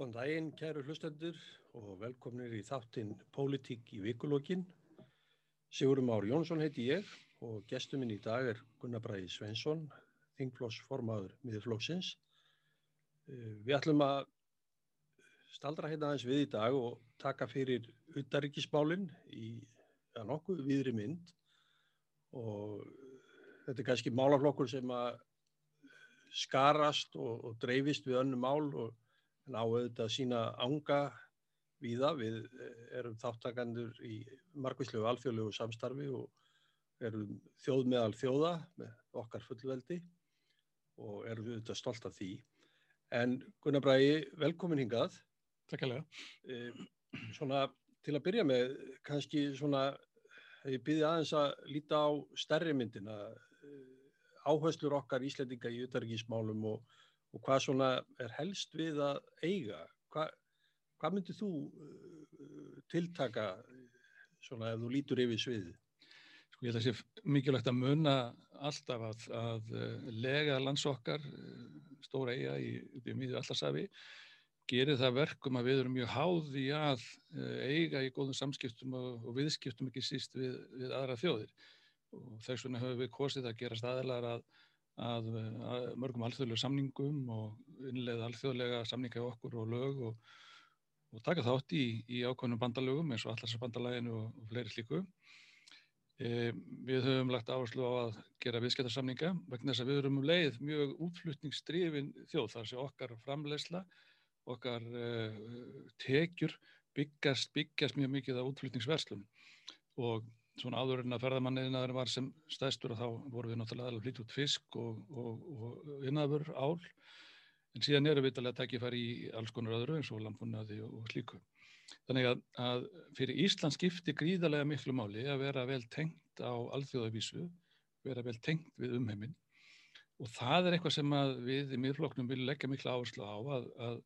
Góðan daginn, kæru hlustendur og velkomnir í þáttinn Pólitík í vikulokkin. Sigurum Ár Jónsson heiti ég og gestur minn í dag er Gunnar Bræði Svensson, þingflósformaður miðurflóksins. Eh, við ætlum að staldra hérna aðeins við í dag og taka fyrir utarrikismálinn í ja, nokkuð viðri mynd og þetta er kannski málaflokkur sem að skarast og, og dreifist við önnu mál og en á auðvitað að sína ánga víða. Við eh, erum þáttakandur í margvíslegu alþjóðlegu samstarfi og erum þjóð meðal þjóða með okkar fullveldi og erum við auðvitað stolt af því. En Gunnar Bræði, velkomin hingað. Takk alveg. Eh, svona til að byrja með, kannski svona, ég byrði aðeins að líta á stærri myndina, eh, áherslur okkar Íslandinga í utarikísmálum og og hvað svona er helst við að eiga? Hva, hvað myndir þú uh, tiltaka svona ef þú lítur yfir sviðið? Sko ég held að það sé mikilvægt að munna alltaf að, að uh, lega landsokkar, uh, stóra eiga í, í miður allarsafi, gerir það verkum að við erum mjög háði að eiga í góðum samskiptum og, og viðskiptum ekki síst við, við aðra þjóðir og þess vegna höfum við kosið að gera staðilar að að, að mörgum alþjóðlega samningum og innlega alþjóðlega samninga í okkur og lög og, og taka þátt í, í ákveðnum bandalögum eins og allarsabandalaginu og, og fleiri slíku. E, við höfum lagt áherslu á að gera viðskiptarsamninga vegna þess að við erum um leið mjög útflutningsdrifin þjóð þar sem okkar framlegsla, okkar e, tekjur byggjast, byggjast mjög mikið á útflutningsverslum og svona áður en að ferðamanniðinaður var sem stæðstur og þá voru við náttúrulega alveg flýtt út fisk og, og, og innaður ál. En síðan eru við að tekja fari í alls konar öðru eins og lampunnaði og, og slíku. Þannig að, að fyrir Ísland skipti gríðarlega miklu máli að vera vel tengt á alþjóðavísu, vera vel tengt við umheiminn. Og það er eitthvað sem við í miðfloknum viljum leggja miklu áherslu á að, að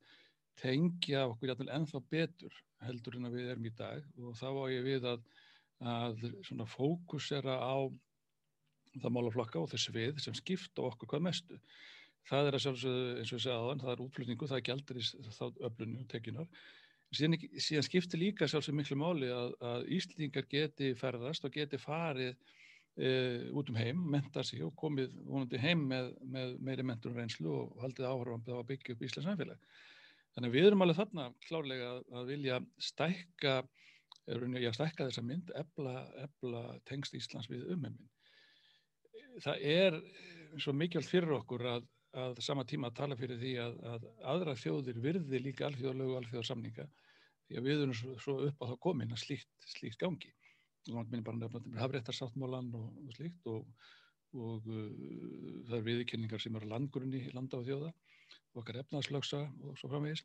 tengja okkur ennþá betur heldur en að við erum í dag. Og þá á ég við að að svona fókusera á það málaflokka og þess við sem skipta okkur hvað mestu. Það er að sjálfsögðu eins og ég segja aðan, það er útflutningu, það er gældur í þá öflunni og tekjunar. Síðan, síðan skiptir líka sjálfsögðu miklu máli að, að Íslingar geti ferðast og geti farið e, út um heim, menta sig og komið vonandi heim með, með meiri mentur og reynslu og haldið áhörfam að byggja upp Íslands samfélag. Þannig við erum alveg þarna klárlega að vilja stækka er rauninni að stækka þessa mynd, ebla, ebla tengst Íslands við umheimin. Það er svo mikilvægt fyrir okkur að, að sama tíma að tala fyrir því að, að aðra þjóðir virði líka alþjóðlögu og alþjóðarsamninga því að við erum svo, upp á það komin að slíkt, slíkt gangi. Og minn bara nefnum hafréttarsáttmálan og, og slíkt og, og uh, það er viðkynningar sem eru landgrunni landa á þjóða og okkar efnaðslöksa og svo framvegis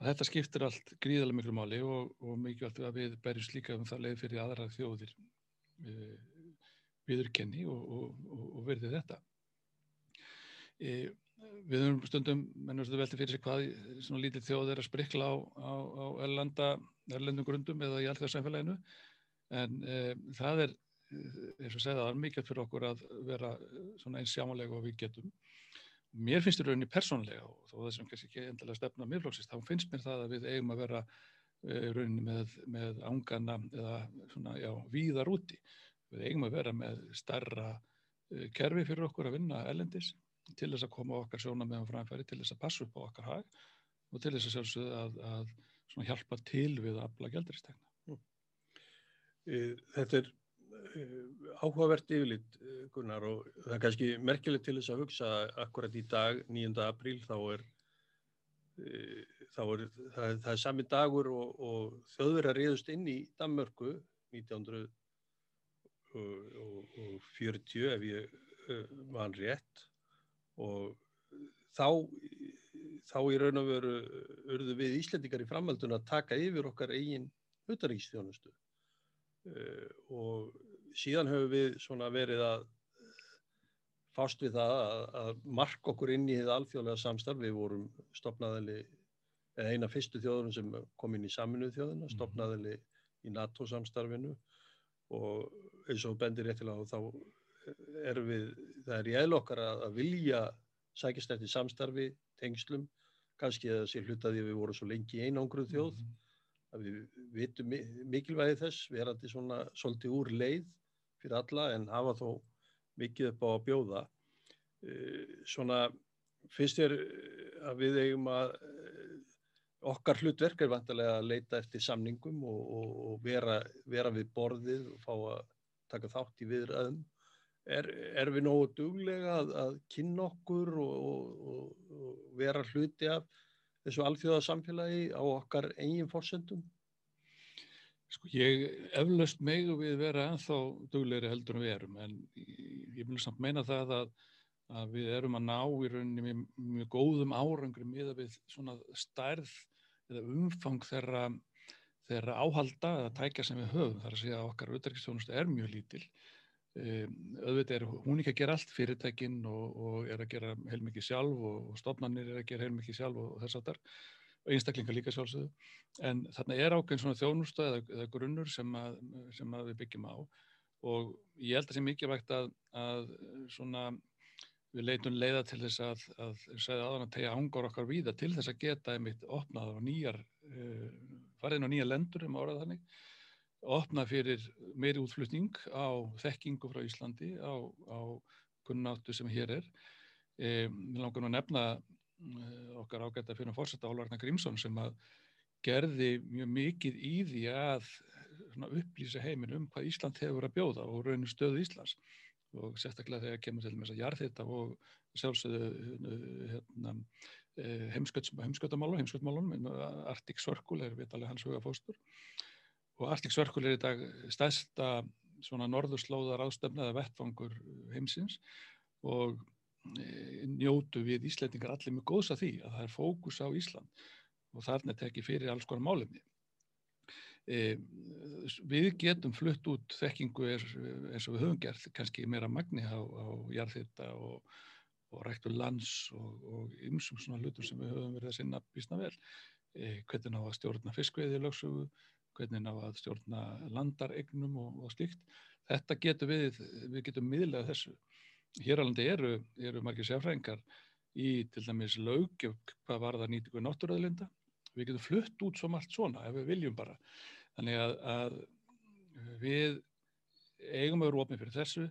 að þetta skiptir allt gríðarlega miklu máli og, og mikilvægt að við berjum slíka um það leið fyrir aðra þjóðir e, viðurkenni og, og, og verði þetta. E, við höfum stundum, mennum við velti fyrir sig hvað svona lítið þjóð er að sprikla á, á, á erlanda, erlendum grundum eða í allþjóðsæðfélaginu en e, það er, eins og segða, það er mikilvægt fyrir okkur að vera svona eins sjámanlega og við getum mér finnst þetta rauninni persónlega og þó þessum kannski ekki endilega stefna miðflóksist, þá finnst mér það að við eigum að vera uh, rauninni með, með ángana eða svona, já, víðar úti. Við eigum að vera með starra eh, kerfi fyrir okkur að vinna ellendis til þess að koma okkar sjóna meðan framfæri, til þess að passa upp á okkar hag og til þess að sjálfsögða að, að hjálpa til við að afla gælduristegna. Mm. Þetta er Eh, áhugavert yfirlitt eh, Gunnar og það er kannski merkilegt til þess að hugsa akkurat í dag 9. apríl þá er, e, þá er það, það er sami dagur og, og þjóðverðar reyðust inn í Danmörku 1940 ef ég var rétt og þá þá í raun og veru urðu við Íslendingar í framhaldun að taka yfir okkar eigin utaríkstjónustu Uh, og síðan höfum við svona verið að fást við það að, að marka okkur inn í þið alþjóðlega samstarf. Við vorum stopnaðili, eða eina fyrstu þjóðurum sem kom inn í saminuð þjóðuna, mhm. stopnaðili í NATO samstarfinu og eins og bendir réttilega þá er við, það er í eðlokkar að, að vilja sækist eftir samstarfi, tengslum kannski að sé hlutaði við vorum svo lengi einangruð þjóð -hmm. að við vitum mikilvægi þess verandi svona svolítið úr leið fyrir alla en hafa þó mikið upp á að bjóða uh, svona finnst þér að við eigum að uh, okkar hlutverk er vantilega að leita eftir samningum og, og, og vera, vera við borðið og fá að taka þátt í viðræðum er, er við nógu duglega að, að kynna okkur og, og vera hluti af þessu alþjóðasamfélagi á okkar eigin fórsendum? Sko ég eflaust megu við vera ennþá duglegri heldur en við erum en ég, vil samt meina það að, að við erum að ná í rauninni mjög, mjög góðum árangri með að við svona stærð eða umfang þeirra, þeirra áhalda eða tækja sem við höfum. Þar að segja að okkar auðverkistjónustu er mjög lítil. Um, auðvitað er hún ekki að gera allt fyrirtækinn og, og er að gera heilmikið sjálf og, og stofnannir er að gera heilmikið sjálf og, og þess að þar og einstaklingar líka sjálfsögðu. En þarna er ákveðin svona þjónustu eða, eða grunnur sem að, sem að við byggjum á. Og ég held að það sé mikilvægt að, að svona við leitum leiða til þess að, að segja aðan að tegja ángar okkar víða til þess að geta einmitt opnað á nýjar uh, farið inn á nýja lendur um árað þannig. Opna fyrir meiri útflutning á þekkingu frá Íslandi á, á kunnáttu sem hér er. Við e, langar nú að nefna okkar ágætt að fyrir fórsetta Álvarnar Grímsson sem að gerði mjög mikið í því að upplýsa heiminn um hvað Ísland hefur að bjóða og raunir stöðu Íslands. Og sérstaklega þegar kemur til þess að jarðhita og sjálfsögðu hérna, e, heimskautamálun, heimskautamálun, Arctic Circle er vitalega hans huga fóstur og Arctic Circle er í dag stærsta svona norðurslóðar ástöfna eða vettfangur heimsins. Og njótu við Íslandingar allir með góðs að því að það er fókus á Ísland og þarna tekir fyrir alls konar málefni. E, við getum flutt út þekkingu eins og við höfum gert kannski meira magni á, á jarðhita og, og ræktur lands og ymsum svona hlutum sem við höfum verið að sinna bísna vel. E, hvernig á að stjórna fiskveiði lögsugu hvernig ná að stjórna landaregnum og, og slíkt. Þetta getur við, við getum miðlega þessu. Alveg eru, eru margir sérfræðingar í til dæmis lögjöf hvað var það nýtingu náttúröðlinda. Við getum flutt út svo margt svona ef við viljum bara. Þannig að, að við eigum að vera ofin fyrir þessu.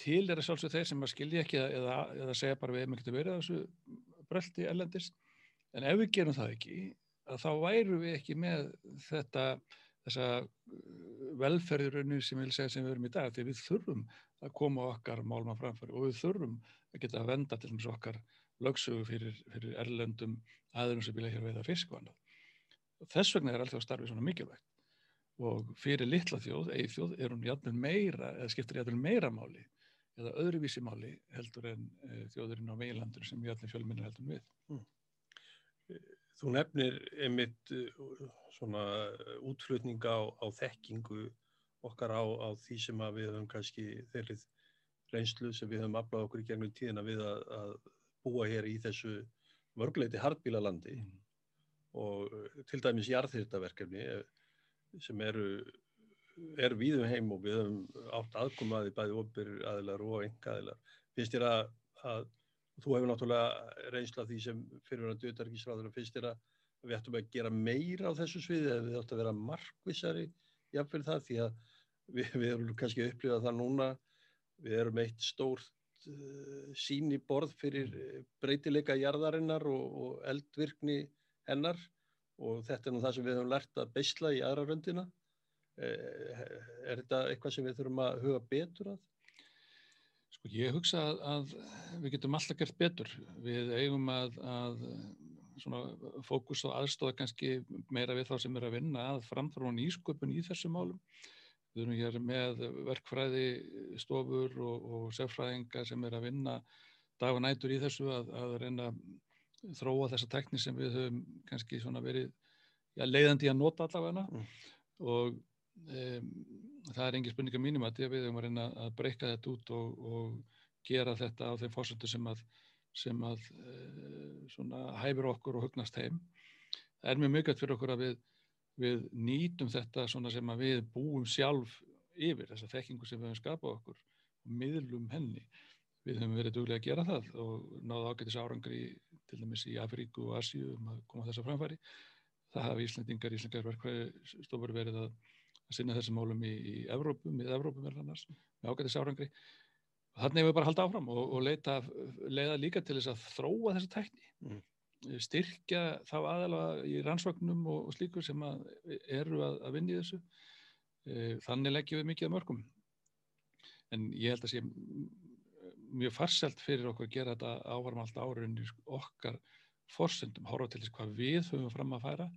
Til er það sjálfsög þeir sem að skilja ekki eða, eða segja bara við hefum ekkert að vera þessu bröldi ellendis. En ef við gerum það ekki að þá væru við ekki með þetta, þessa velferðirunni sem, sem við erum í dag, því við þurfum að koma okkar málma framfæri og við þurfum að geta að venda til þess okkar lögsögu fyrir, fyrir erlendum aðurum sem vilja hér veiða fisk og annað. Þess vegna er alltaf starfið svona mikilvægt og fyrir litla þjóð, eigi þjóð, er hún jætmjöl meira, eða skiptir jætmjöl meira máli eða öðruvísi máli heldur en e, þjóðurinn á meilandur sem jætmjöl fjölminna heldur við. Mm. Þú nefnir einmitt uh, svona útflutninga á, á þekkingu okkar á, á því sem við höfum kannski þeirrið reynslu sem við höfum aflað okkur í gegnum tíðina við að, að búa hér í þessu mörgleiti hardbílalandi mm. og uh, til dæmis jarðhyrtaverkefni eh, sem eru er viðum heim og við höfum átt aðkomaði bæði ofir aðilar og enga aðilar. Finnst þér að, að Þú hefur náttúrulega reynsla því sem fyrirverðandi auðarkísraður finnst þér að við ættum að gera meira á þessu sviði eða við ættum að vera markvissari jafnveg það því að við, við erum kannski að upplifa það núna. Við erum eitt stórt uh, sín í borð fyrir breytileika jarðarinnar og, og eldvirkni hennar. Og þetta er nú það sem við höfum lært að beisla í aðra röndina. Eh, er þetta eitthvað sem við þurfum að huga betur að? Sko ég hugsa að, að við getum alltaf gert betur. Við eigum að, að fókus og aðstóða kannski meira við þá sem er að vinna að framþróun ísköpun í þessu málum. Við erum hér með verkfræði stofur og, og sefræðingar sem er að vinna dag og nætur í þessu að, að reyna að þróa þessa tekni sem við höfum kannski verið já, leiðandi að nota allavega mm. og um, það er engin spurninga mínum að við höfum að reyna að breyka þetta út og, og gera þetta á þeim fórsöndu sem að, sem að e, hæfur okkur og hugnast heim. Það er mjög mikilvægt fyrir okkur að við, við nýtum þetta sem við búum sjálf yfir, þessa þekkingu sem við höfum skapað okkur og miðlum henni. Við höfum verið duglega að gera það og náðu ágætis árangri til dæmis í Afríku og Asju um að koma þess að framfæri. Það hafa Íslandingar, Íslandingar verkvæðistofur verið að, að sinna þessum málum í, í Evrópu, með Evrópu með annars, með ágætis árangri. Þannig hefur við bara haldið áfram og, og leita, leiða líka til þess að þróa þessa tækni. Mm. Styrkja þá aðalega í rannsvagnum og, og slíkur sem að eru að, að vinni þessu. E, þannig leggjum við mikið að mörgum. En ég held að sé mjög farselt fyrir okkur að gera þetta ávarm alltaf árunni okkar forsendum, horfa til þess hvað við höfum fram að færa,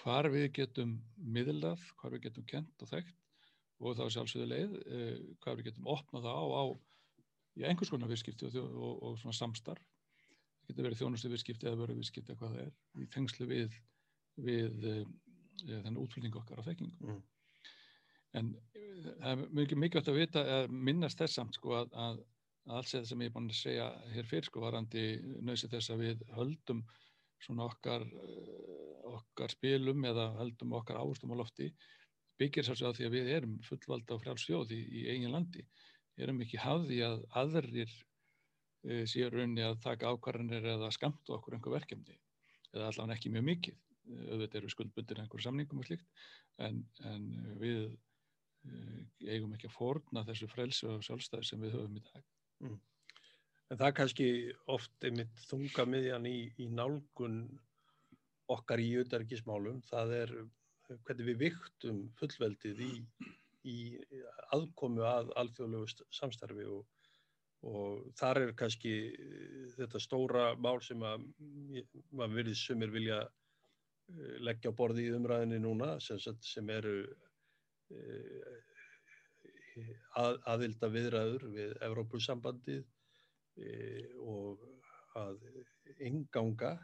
hvar við getum miðlað, hvar við getum kent og þekkt og þá sjálfsögðu leið, eh, hvað við getum opnað á, á í einhvers konar viðskipti og, og, og svona samstarf. Það getur verið þjónustu viðskipti eða verið viðskipti eða hvað það er, í tengslu við, við e, þennan útfylgning okkar á þekkingu. Mm. En eh, það er mjög mikilvægt að vita, að minnast þess samt sko að, að alls eða sem ég er búin að segja hér fyrir sko varandi nöðsi þess að við höldum svona okkar, eh, okkar spilum eða höldum okkar áherstum á lofti byggir sér svo að því að við erum fullvalda á frjálfsjóð í, í eigin landi. Erum ekki hafði að aðrir e, séu raunni að taka ákvarðanir eða skamta okkur einhver verkefni eða allavega ekki mjög mikið. Auðvitað eru skuldbundir einhverju samningum og slíkt en, en við e, eigum ekki að forna þessu frelsi og sjálfstæði sem við höfum í dag. Mm. En það er kannski oft einmitt þunga miðjan í, í nálgun okkar í auðarikismálum, það er hvernig við viktum fullveldið í, í aðkomu að alþjóðlegu samstarfi og, og þar er kannski þetta stóra mál sem að maður verið sumir vilja eh, leggja á borði í umræðinni núna sem, sem eru að, aðilda viðræður við Evrópusambandið og að inganga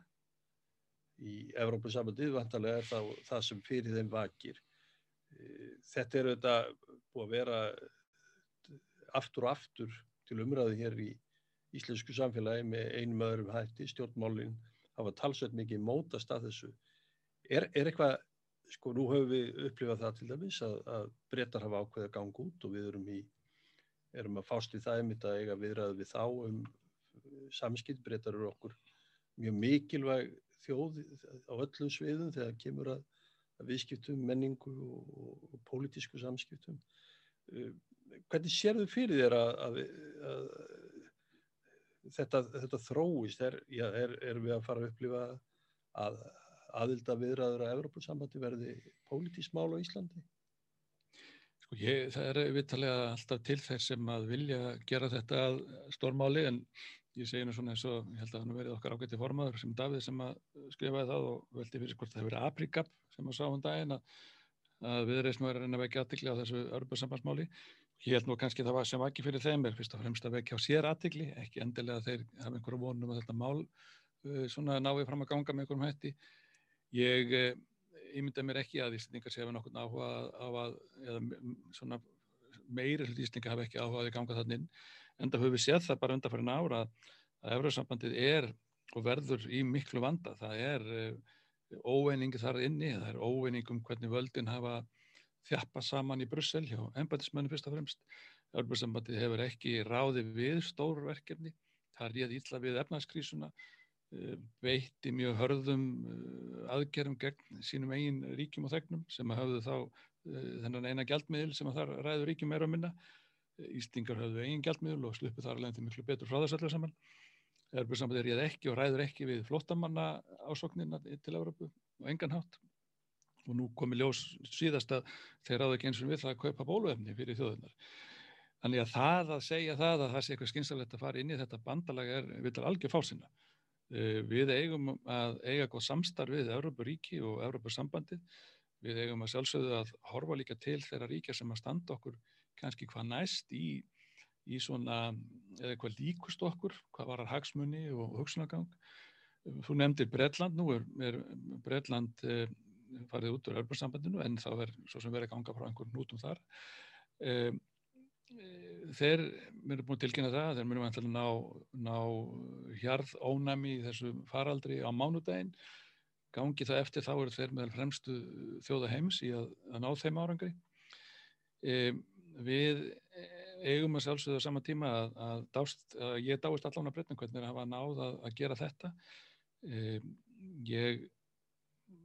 í Evrópusambandið vantarlega er það, það sem fyrir þeim vakir. E, þetta er þetta búið að vera aftur og aftur til umræðu hér í íslensku samfélagi með einum öðrum hætti, stjórnmálinn hafa talsveit mikið mótast að þessu. Er, er eitthvað sko nú höfum við upplifað það til dæmis að, að breytar hafa ákveðið að ganga út og við erum, í, erum að fást í það einmitt að eiga viðræðu við þá um samskipt, breytar eru okkur mjög mikilvæg þjóð á öllum sviðum þegar kemur að, að viðskiptum, menningu og, og, og pólitísku samskiptum. Uh, hvernig sér þau fyrir þér að, að þetta, þetta þróist? Er, já, er, er við að fara að upplifa að aðilda viðræður að Evrópussambandi verði pólitísmál á Íslandi? Sko ég, það er viðtalega alltaf til þess sem að vilja gera þetta stórmáli en ég segi nú svona eins og ég held að hann verið okkar ágætti formadur sem Davíð sem að skrifaði það og veldi fyrir hvort það hefur verið Aprikap sem að sá um daginn að, að viðreysn var að reyna að vekja aðtikli á þessu Evrópussambandsmáli. Ég held nú kannski það var sem ekki fyrir þeim er fyrst og fremst að vekja á sér aðtikli, ekki endilega þeir hafa einhverju vonum að þetta mál uh, svona náði fram að ganga með einhverjum hætti Ég ímynda mér ekki að Íslandingar séu nokkur áhuga á að, meiri hlut Íslandingar hafa ekki áhuga að þau ganga þannig inn, en það höfum við séð það bara undanfærin ára að Eurósambandið er og verður í miklu vanda. Það er óveiningi þar inni, það er óveining um hvernig völdin hafa þjappa saman í Brussel hjá embætismennu fyrst og fremst. Eurósambandið hefur ekki ráði við stórverkefni, það ríð ítla við efnarskrísuna veitti mjög hörðum uh, aðgerðum gegn sínum eigin ríkjum og þegnum sem hafðu þá þennan eina gjaldmiðil sem að þar ræður ríkjum meira að minna. Ístingar hafðu eigin gjaldmiðil og sluppu þar alveg til miklu betur frá þess allar saman. Erbjörnssamband er ég ekki og ræður ekki við flottamanna ásoknina til Európu og engan hátt. Og nú komi ljós síðast að þeir ráðu ekki eins og við það að kaupa bóluefni fyrir þjóðunar. Þannig að það að segja það að það sé eitthvað skynsalegt að fara inn í þetta bandalag er viðtal algjör fásinna. Eh, við eigum að eiga góð samstarf við Európaríki og Európa-sambandið. Við eigum að sjálfsögðu að horfa líka til þeirra ríkja sem að standa okkur kannski hvað næst í, í svona, eða hvað líkust okkur, hvað varar hagsmunni og hugsunagang. Þú nefndir Breitland, nú er, er Breitland eh, farið út úr Európa-sambandinu en þá er svo sem verið að ganga frá einhvern nútum þar. Eh, þeir mér er búin að tilkynna það þeir mér er vantilega ná, ná hjarð ónæmi í þessu faraldri á mánudaginn gangi það eftir þá eru þeir meðal fremstu þjóða heims í að, að ná þeim árangri e, við eigum að sjálfsögða á sama tíma að, að, dást, að ég dáist allan að breytna hvernig það hafa náð að gera þetta Um, ég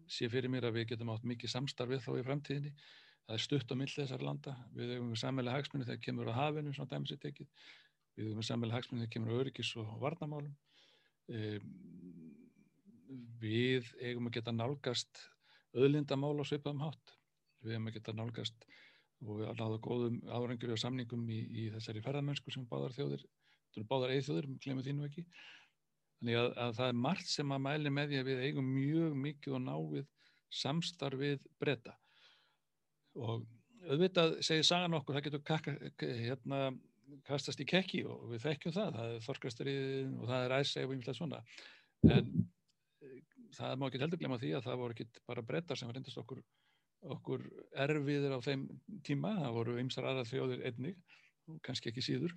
sé fyrir mér að við getum átt mikið samstarfið þá í framtíðinni. Það er stutt á milli þessar landa. Við hefum við sammelega hagsmunni þegar kemur á hafinu, svona dæmis er tekið. Við hefum við sammelega hagsmunni þegar kemur á öryggis og varnamálum. Um, við eigum að geta nálgast öðlindamál á sveipaðum hátt. Við eigum að geta nálgast og við náðum góðum árangur og samningum í, í þessari ferðamennsku sem báðar þjóðir, báðar eða þjóðir, glemum því nú ekki Þannig að, að það er margt sem að mæli með því að við eigum mjög mikið og náið samstarfið breyta. Og auðvitað segir sagan okkur, það getur kaka, hérna, kastast í kekki og við þekkjum það, það er þorkastrið og það er æseg og einhverja svona. En eh, það má ekki heldur glemja því að það voru ekki bara breytar sem reyndast okkur, okkur erfiðir á þeim tíma, það voru ymsar aðra þjóðir einnig, kannski ekki síður.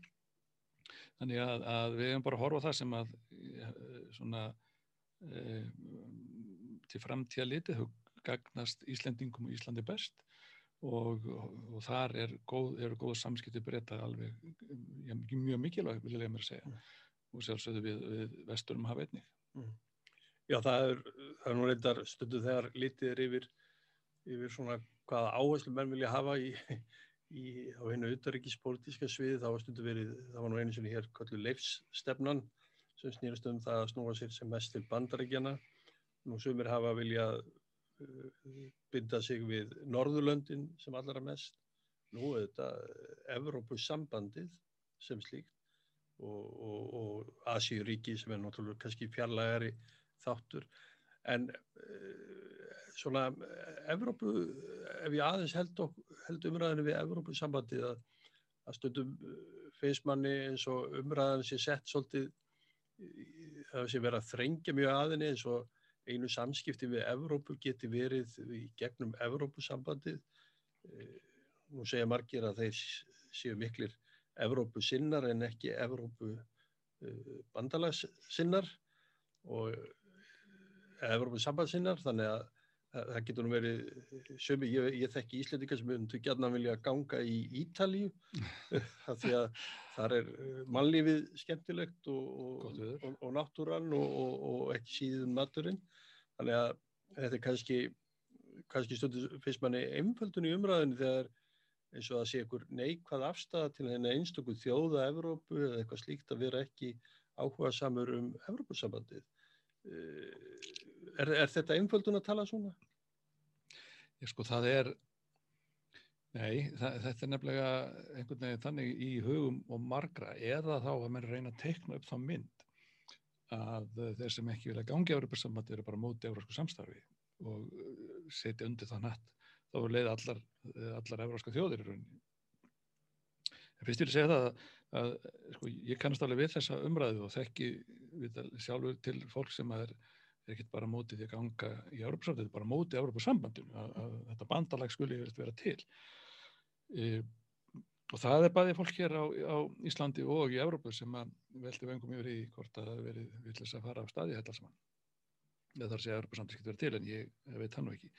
Þannig að, að við hefum bara að horfa það sem að eh, svona e, til framtíða litið þau gagnast Íslendingum og Íslandi best og, og, þar er góð, eru góð samskipti breyta alveg ja, mjög mikilvæg vil ég að segja mm. og sjálfsögðu við, við vesturum hafa einnig. Mm. Já það er, það er nú reyndar stundu þegar litið er yfir, yfir svona hvaða áherslu menn vilja hafa í í, á einu utaríkispolítiska sviði þá var stundu verið, það var nú einu sinni hér kallu leifsstefnan sem snýrast um það að snúa sér sem mest til bandaríkjana nú sumir hafa viljað uh, binda sig við Norðurlöndin sem allra mest. Nú er þetta Evrópussambandið sem slíkt og, og, og Asíuríki sem er náttúrulega kannski fjarlægari þáttur. En uh, svona Evrópu, ef ég aðeins held, held umræðinu við Evrópu sambandið að, að stundum uh, finnst manni eins og umræðan sé sett svolítið það sé verið að þrengja mjög aðinni eins og einu samskipti við Evrópu geti verið í gegnum Evrópu sambandið nú segja margir að þeir séu miklir Evrópu sinnar en ekki Evrópu bandalagssinnar og Evrópu sambandsinnar þannig að það getur nú verið sömu, ég, ég þekki íslendingar sem myndu gætna vilja ganga í Ítalíu því að þar er eh, mannlífið skemmtilegt og, og, og, og náttúran og ekki síðan maturinn. Þannig að þetta er kannski kannski stundur fyrst manni einföldun í umræðinu þegar eins og að sé einhver neikvæð afstæða til henni einstaklega þjóða Evrópu eða eitthvað slíkt að vera ekki áhuga samur um Evrópusambandið. Eh, Er, er þetta einföldun að tala svona? Ég sko það er, nei, það, þetta er nefnilega einhvern veginn þannig í hugum og margra eða þá að mann reyna að teikna upp þá mynd að þeir sem ekki vilja gangi Európa-sambandi eru bara móti európsku samstarfi og uh, setja undir það natt. Þá er leið allar, allar európska þjóðir í rauninni. En fyrst vil ég segja það að, að sko, ég kannast alveg við þessa umræðu og þekki sjálfur til fólk sem er er ekkert bara mótið því að ganga í Európa-sambandinu, þetta er bara mótið í Európa-sambandinu að, þetta bandalag skulle vera til. E, og það er bæðið fólk hér á, á Íslandi og í Európa sem að veldi vengum yfir í hvort að það verið villis að fara á staði þetta saman. Eða þar sé að Európa-sambandinu getur verið til en ég veit hann nú ekki.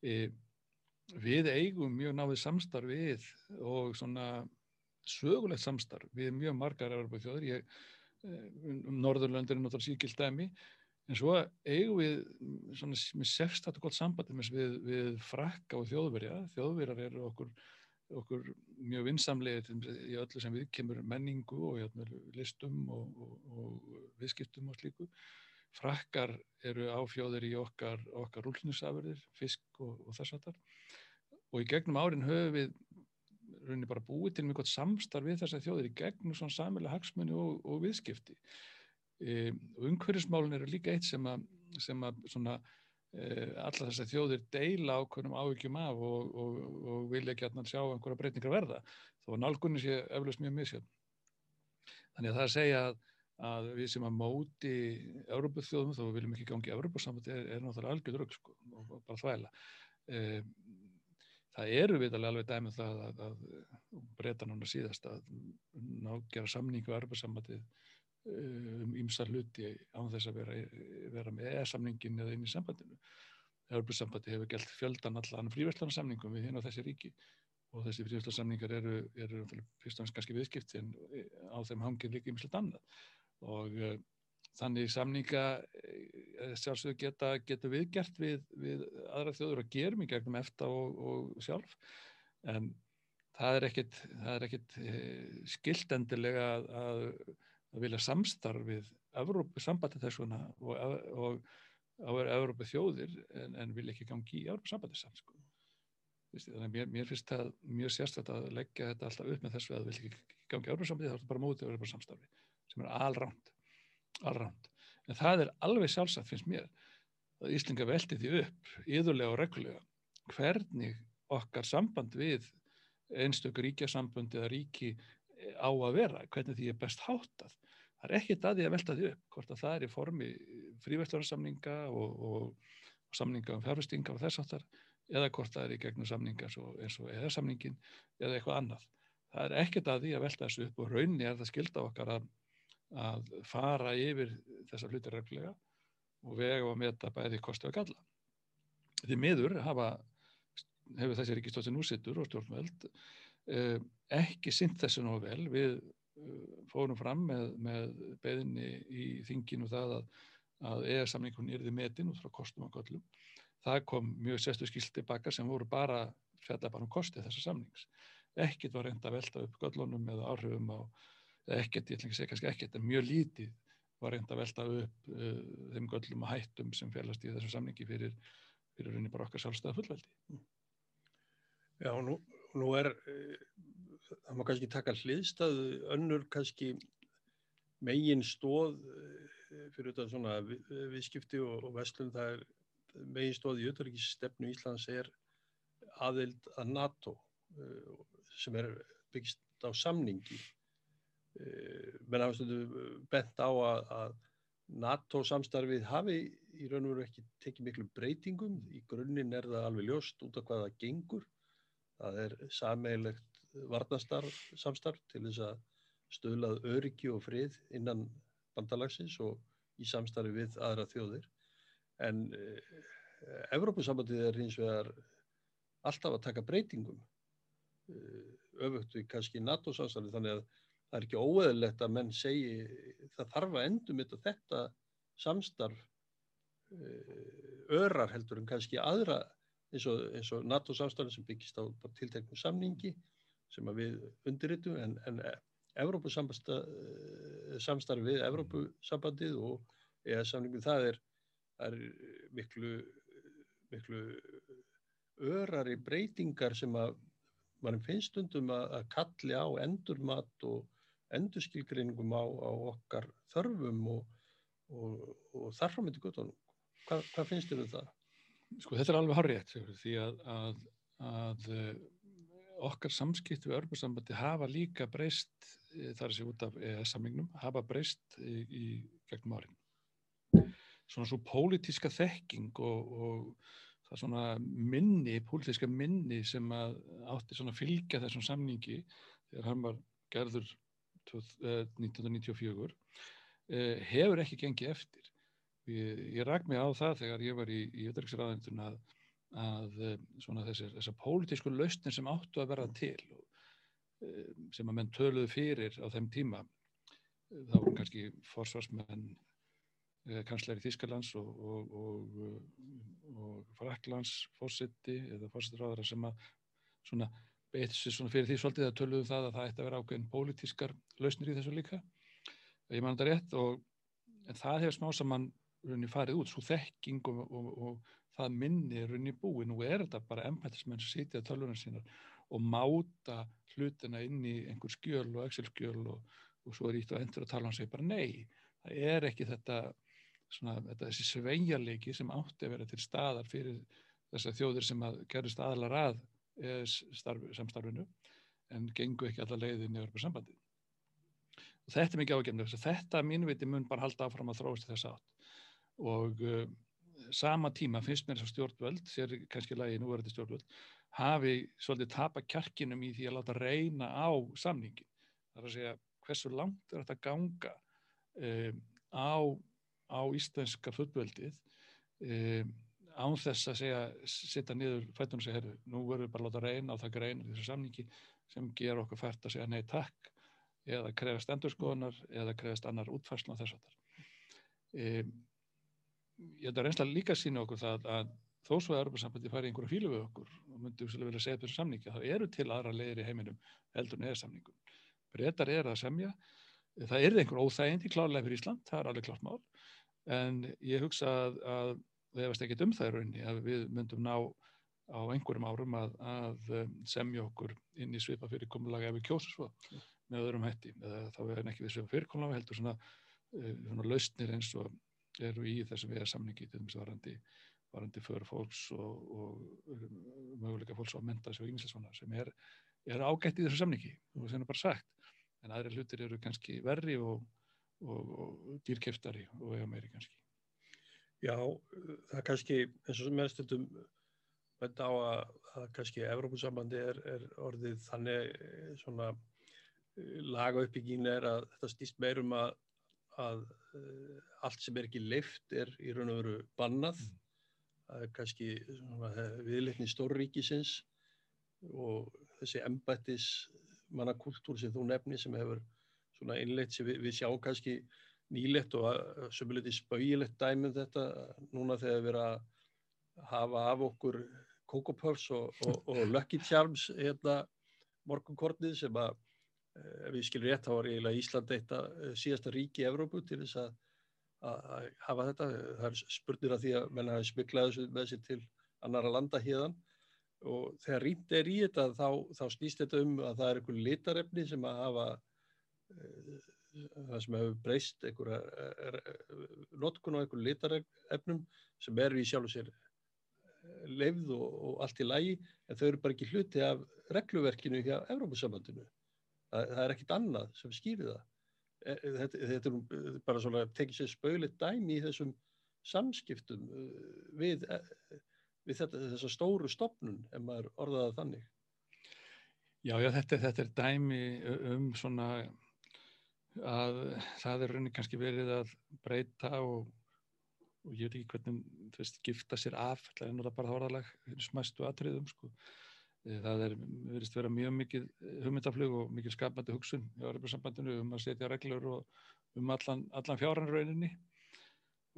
E, við eigum mjög náðið samstarf við og svona sögulegt samstarf við mjög margar Európa-þjóður ég um Norðurlöndir er náttúrulega síkild dæmi En svo eigum við svona, með sefstættu gott sambandi við, við frakka og þjóðverja. Þjóðverjar eru okkur, okkur mjög vinsamlega í öllu sem við kemur menningu og játna, listum og, og, og viðskiptum og slíku. Frakkar eru áfjóðir í okkar, okkar rúlnusafurðir, fisk og, og þess að þar. Og í gegnum árin höfum við rauninni bara búið til mjög gott samstarf við þessar þjóðir í gegnum svona samilega hagsmunni og viðskipti. Umhverfismálun eru líka eitt sem að, sem að svona, e, alla þessar þjóðir deila ákveðnum áhyggjum af og, og, og vilja ekki að sjá einhverja breytingar verða þó að nálgunni sé eflust mjög misjönd. Þannig að það að segja að, að við sem að móti Európa-þjóðum, þó við viljum ekki gangi Európa-sambandi, er, er náttúrulega algjörður sko, og bara þvægla. E, það eru viðalega alveg dæmið um það að, að breyta núna síðast að ná gera samningu á Európa-sambandið um ímsa hluti án þess að vera, vera með e-samningin eða inn í sambandinu. Európa-sambandi hefur gælt fjöldan allan fríverðlarnarsamningum við hinn á þessi ríki. Og þessi fríverðlarsamningar eru, eru fyrst og næst kannski viðskipti en á þeim hangir líka ímslega annað. Og uh, þannig samninga sjálfsögur geta, geta viðgert við, við aðra þjóður og gerum í gegnum eftir og, og sjálf. En það er ekkit, það er ekkit eh, skildendilega að, að, að vilja samstarf við Evrópu sambandi þessuna og, og á Evrópu þjóðir en, en vilja ekki gangi í Evrópu sambandi samt sko. Þannig að mér, mér finnst það mjög sérstætt að leggja þetta alltaf upp með þessu að vil ekki gangi í Evrópu sambandi þá er þetta bara mótið Evrópu samstarfi sem er allránt, allránt. En það er alveg sjálfsagt finnst mér að Íslinga velti því upp íðurlega og reglulega hvernig okkar samband við einstökur ríkjasambund eða ríki á að vera, hvernig því er best háttað. Það er ekkit að því að velta því upp hvort að það er í formi frívæslarsamninga og, og, og samninga um fjárfestingar og þess aftar eða hvort það er í gegnum samninga eins og eða samningin eða eitthvað annað. Það er ekkit að því að velta þessu upp og raunni er það skilda okkar að, að fara yfir þessa hluti reglulega og vega og meta bæði kosti og galla. Því miður hafa hefur þessi ríkistóttin úsittur og stjórnveld ekki sint þessu nógu vel við fórum fram með, með beðinni í þinginu það að, að EES-samningun yrði metin út frá kostum og göllum. Það kom mjög sestu skilt tilbaka sem voru bara fjalla bara um kosti þessar samnings. Ekkit var reynda að velta upp göllunum eða áhrifum á, ekkert, ég ætla ekki að segja kannski ekkert, en mjög lítið var reynda að velta upp uh, þeim göllum og hættum sem félast í þessu samningi fyrir, fyrir rauninni bara okkar sjálfstæða fullveldi. Já, nú, nú er uh, það má kannski taka hliðstað önnur kannski megin stóð eh, fyrir þetta svona viðskipti og, og vestlun það er megin stóð í auðvitaðrikisstefnu Íslands er aðild að NATO eh, sem er byggst á samningi. Eh, menn hafastundu bent á að, að NATO samstarfið hafi í raun og veru ekki tekið miklu breytingum. Í grunninn er það alveg ljóst út af hvað það gengur það er sameigilegt varnastarf samstarf til þess að stöðlað öryggi og frið innan bandalagsins og í samstarfi við aðra þjóðir. En eh, Evrópussambandið er hins vegar alltaf að taka breytingum eh, öfugt við kannski NATO samstarfi þannig að það er ekki óeðlegt að menn segi það þarf að endum þetta samstarf eh, örar heldur en kannski aðra eins og, og NATO samstarfi sem byggist á tilteknum samningi sem við undirritum en, en Evrópusamstarfi við Evrópusambandið og eða samlingum það er, er miklu, miklu örari breytingar sem að mann finnst stundum að, að kalli á endurmat og endurskilgreiningum á, á okkar þörfum og, og, og þarframöndi guttunum. Hvað, hvað finnst þér um það? Sko þetta er alveg horrið því að, að, að okkar samskipt við örbursambandi hafa líka breyst eh, þar sé út af EES-samlingnum, hafa breyst í, í gegnum árin. Svona svo pólitíska þekking og, og það svona minni, pólitíska minni sem átti svona fylgja þessum samningi þegar hann var gerður 1994 eh, hefur ekki gengið eftir. Ég, ég ræk mig á það þegar ég var í, í öðruksraðendun að að eh, svona þessar, þessar pólitísku lausnir sem áttu að verða til og, eh, sem að menn töluðu fyrir á þeim tíma eh, þá voru kannski forsvarsmenn kansleiri Þískalands og, og, og, og Fraklands fórsiti eða fórsiturráðara sem að svona beitt sér svona fyrir því svolítið að töluðu um það að það ætti að vera ákveðin pólitískar lausnir í þessu líka ég man þetta rétt og það hefur smá saman farið út, svo þekking og það minni runni búi, nú er þetta bara ennbættismenn sem sitja á tölvunum sínar og máta hlutina inn í einhver skjöl og Excel skjöl og, og svo er ítt og endur að tala um sig bara nei, það er ekki þetta, svona, þetta þessi sveigjarleiki sem átti að vera til staðar fyrir þessar þjóðir sem að gerist aðlar að samstarfinu en gengu ekki alla leiðin í örfur sambandi og þetta er mikið ágefnir þetta mínu viti mun bara halda áfram að þróast þess aft og uh, sama tíma finnst mér þess að stjórnvöld, sér kannski lagi núverði stjórnvöld, hafi svolítið tapa kjarkinum í því að láta reyna á samningin. Það er að segja hversu langt er þetta ganga um, á, á íslenska fullvöldið um, án þess að segja, sitta niður fættunum og segja, herru, nú verður við bara að láta reyna á það grein þessu samningi sem ger okkur fært að segja nei takk eða krefast endurskoðunar eða krefast annar útfærslan á þess að þar. Um, ég held að reynsla líka sína okkur það að þó svo að Europasambandi fari einhverja fílu við okkur og myndi við vilja segja þessu samningi þá eru til aðra leiðir í heiminum heldur neða samningum. Breytar er að semja, það er einhver óþægindi klárlega fyrir Ísland, það er alveg klart mál. En ég hugsa að, að við hefast ekkit um það í rauninni að við myndum ná á einhverjum árum að, að um, semja okkur inn í svipa fyrirkomulega ef við kjósum svo með öðrum hætti. Þá er ekki við svipa fyrirkomulega heldur svona, uh, svona lausnir eins og eru í þessum við er samningi til þess varandi, varandi för fólks og, og um, möguleika fólks að menta sig og ímislega svona sem er, er ágætt í þessu samningi og það er bara sagt. En aðri hlutir eru kannski verri og, og, og dýrkeftari og eða meiri kannski. Já, það kannski eins og sem er stundum benda á að, að kannski Evrópussambandi er, er orðið þannig eh, svona eh, laga uppbyggín er að þetta stýst meirum að, að uh, allt sem er ekki leift er í raun og veru bannað mm. það er kannski viðleikni stórríkisins og þessi embættis mannakultúr sem þú nefni sem hefur svona innleitt sem við, við sjá kannski nýlegt og sömulegt í spauilegt dæmum þetta núna þegar við erum að hafa af okkur Coco Puffs og, og, og Lucky Charms hérna morgunkornið sem að eh, ef ég skilur rétt þá var eiginlega Ísland eitt að eh, síðasta ríki í Evrópu til þess að, að hafa þetta það er spurnir af því að menna hafi smiklaði þessu með sér til annara landa híðan og þegar rýmt er í þetta þá, þá snýst þetta um að það er einhver litarefni sem að hafa e, það sem hefur breyst einhverja notkun á einhverju litarefnum sem eru í sjálf og sér leifð og, og allt í lægi en þau eru bara ekki hluti af regluverkinu hjá Evrópussambandinu. Það, það er ekkit annað sem skýrir það. E, e, þetta, þetta er bara svona tekið sér spauðleitt dæmi í þessum samskiptum e, við, við þetta, þessa stóru stopnun ef maður orðaða þannig. Já, já, þetta, þetta er dæmi um svona að það er rauninni kannski verið að breyta og og ég veit ekki hvernig þú veist, gifta sér af það er bara þáraðlag smæstu atriðum sko. Eh, það er verist vera mjög mikið eh, hugmyndaflug og mikið skapandi hugsun í áriðbjörnsambandinu um að setja reglur og um allan, allan fjáranrauninni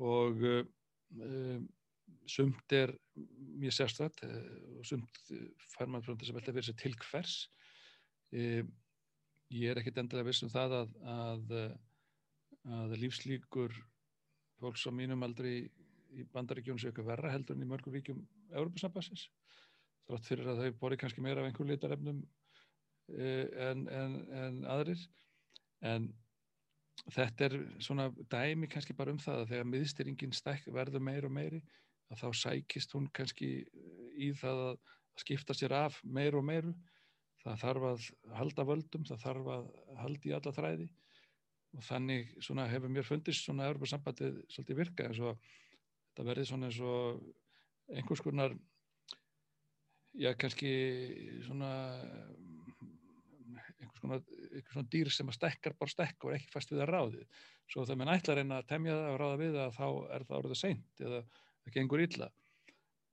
og um, sumt er mjög sérstætt og sumt fær maður frá þess að velta fyrir sig til hvers. Um, ég er ekkit endilega viss um það að, að, að lífslíkur fólks á mínum aldrei í, bandaríkjónu séu eitthvað verra heldur en í mörgum ríkjum Európa-sambassins þrátt fyrir að þau bori kannski meira af einhver litarefnum eh, en, en, en aðrir. En þetta er svona dæmi kannski bara um það að þegar miðstyringin verður meir og meiri að þá sækist hún kannski í það að skipta sér af meir og meiru. Það þarf að halda völdum, það þarf að halda í alla þræði. Og þannig hefur mér fundist svona Európa sambandið svolítið virka eins og þetta verði svona eins og einhvers konar já kannski svona einhvers konar, einhvers konar dýr sem að stekkar bara stekka og er ekki fast við að ráði svo þegar mann ætlar einn að temja það og ráða við það þá er það orðið seint eða það gengur illa.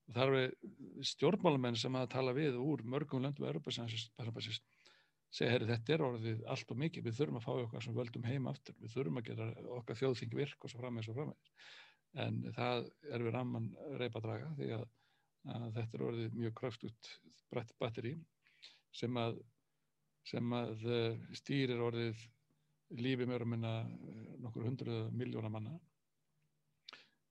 Og það eru stjórnmálamenn sem að tala við úr mörgum löndum Európa sambandsins segja, herri, þetta er orðið allt og mikið, við þurfum að fá okkar sem völdum heim aftur, við þurfum að gera okkar þjóðþing virk og svo frammeins og frammeins. En það er við ramman reypa draga því að, að þetta er orðið mjög kraftut batteri sem að, sem að eh, stýrir orðið lífi mjög að minna eh, nokkur hundruð miljóna manna.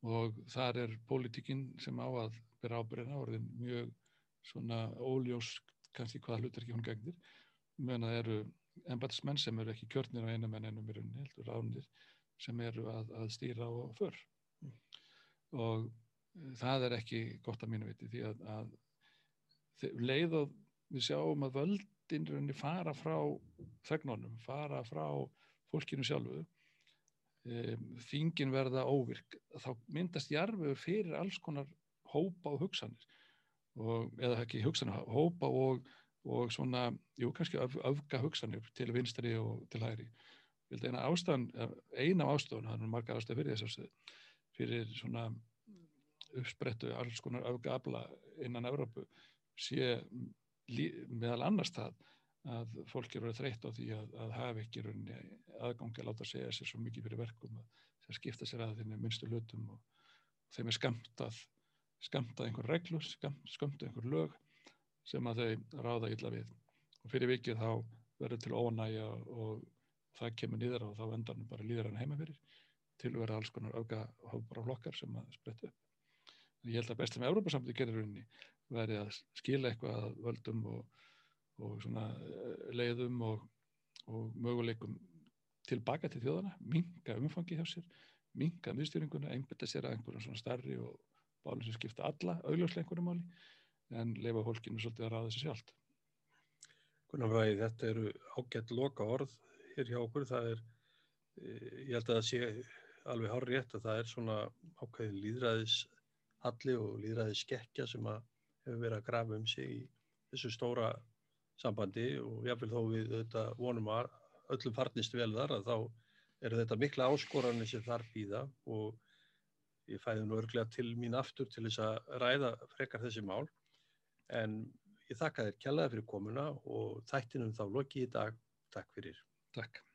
Og þar er pólitíkinn sem á að byrja ábyrðina orðin mjög svona óljós kannski hvaða hlutur ekki hún gegnir. Meðan það eru embatismenn sem eru ekki kjörnir á einum en einum í rauninni, heldur ránir sem eru að, að stýra og för. Mm. og það er ekki gott að mínu viti því að, að leið og við sjáum að völdin rauninni fara frá þegnunum, fara frá fólkinu sjálfu um, þingin verða óvirk þá myndast jarfur fyrir alls konar hópa og hugsanir og, eða ekki hugsanir, hópa og og svona, jú, kannski öf, öfga hugsanir til vinstri og til hægri. Ég held að eina ástæðan, eina ástæðan, það er marga ástæði fyrir þess að fyrir svona uppsprettu alls konar öfga abla innan Európu sé meðal annars það að fólk eru þreytt á því að, að hafa ekki aðgangi að láta segja sér svo mikið fyrir verkum að skipta sér að þinni minnstu hlutum og þeim er skamtað, skamtað einhver reglur, skamtað einhver lög sem að þau ráða illa við. Og fyrir vikið þá verður til ónægja og það kemur nýðar og þá endan bara líður hann heima fyrir til að vera alls konar auka hópar og flokkar sem að spretta upp. Ég held að bestum Európa-samtið gerir rauninni verið að skila eitthvað að völdum og, og svona eh, leiðum og, og möguleikum tilbaka til þjóðana, minga umfangi hjá sér, minga miðstýringuna, einbetta sér að einhverjum svona starri og bálum sem skipta alla augljóslega einhverju máli en leifa fólkinu svolítið að ráða sér sjálft. Gunnar Bræði, þetta eru ágætt loka orð hér hjá okkur, það er, eh, ég held að það sé alveg hár rétt að það er svona ákveðin líðræðishalli og líðræðisskekkja sem að hefur verið að grafa um sig í þessu stóra sambandi og jáfnveil þó við þetta vonum að öllum farnist vel þar að þá eru þetta mikla áskoranir sem þar býða og ég fæði nú örglega til mín aftur til þess að ræða frekar þessi mál en ég þakka þér kjallaði fyrir komuna og þættinum þá loki í dag. Takk fyrir. Takk.